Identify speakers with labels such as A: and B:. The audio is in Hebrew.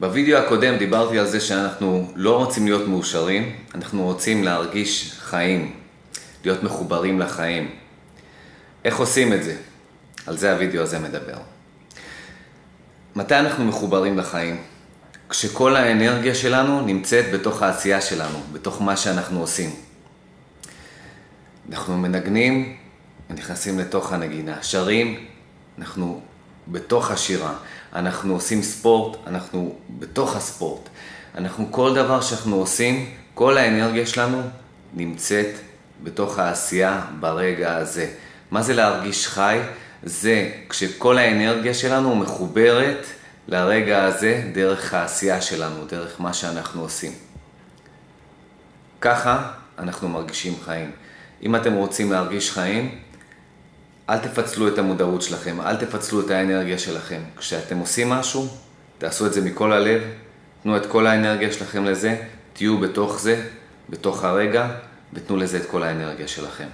A: בווידאו הקודם דיברתי על זה שאנחנו לא רוצים להיות מאושרים, אנחנו רוצים להרגיש חיים, להיות מחוברים לחיים. איך עושים את זה? על זה הווידאו הזה מדבר. מתי אנחנו מחוברים לחיים? כשכל האנרגיה שלנו נמצאת בתוך העשייה שלנו, בתוך מה שאנחנו עושים. אנחנו מנגנים ונכנסים לתוך הנגינה. שרים, אנחנו בתוך השירה. אנחנו עושים ספורט, אנחנו בתוך הספורט. אנחנו, כל דבר שאנחנו עושים, כל האנרגיה שלנו נמצאת בתוך העשייה ברגע הזה. מה זה להרגיש חי? זה כשכל האנרגיה שלנו מחוברת לרגע הזה דרך העשייה שלנו, דרך מה שאנחנו עושים. ככה אנחנו מרגישים חיים. אם אתם רוצים להרגיש חיים, אל תפצלו את המודעות שלכם, אל תפצלו את האנרגיה שלכם. כשאתם עושים משהו, תעשו את זה מכל הלב, תנו את כל האנרגיה שלכם לזה, תהיו בתוך זה, בתוך הרגע, ותנו לזה את כל האנרגיה שלכם.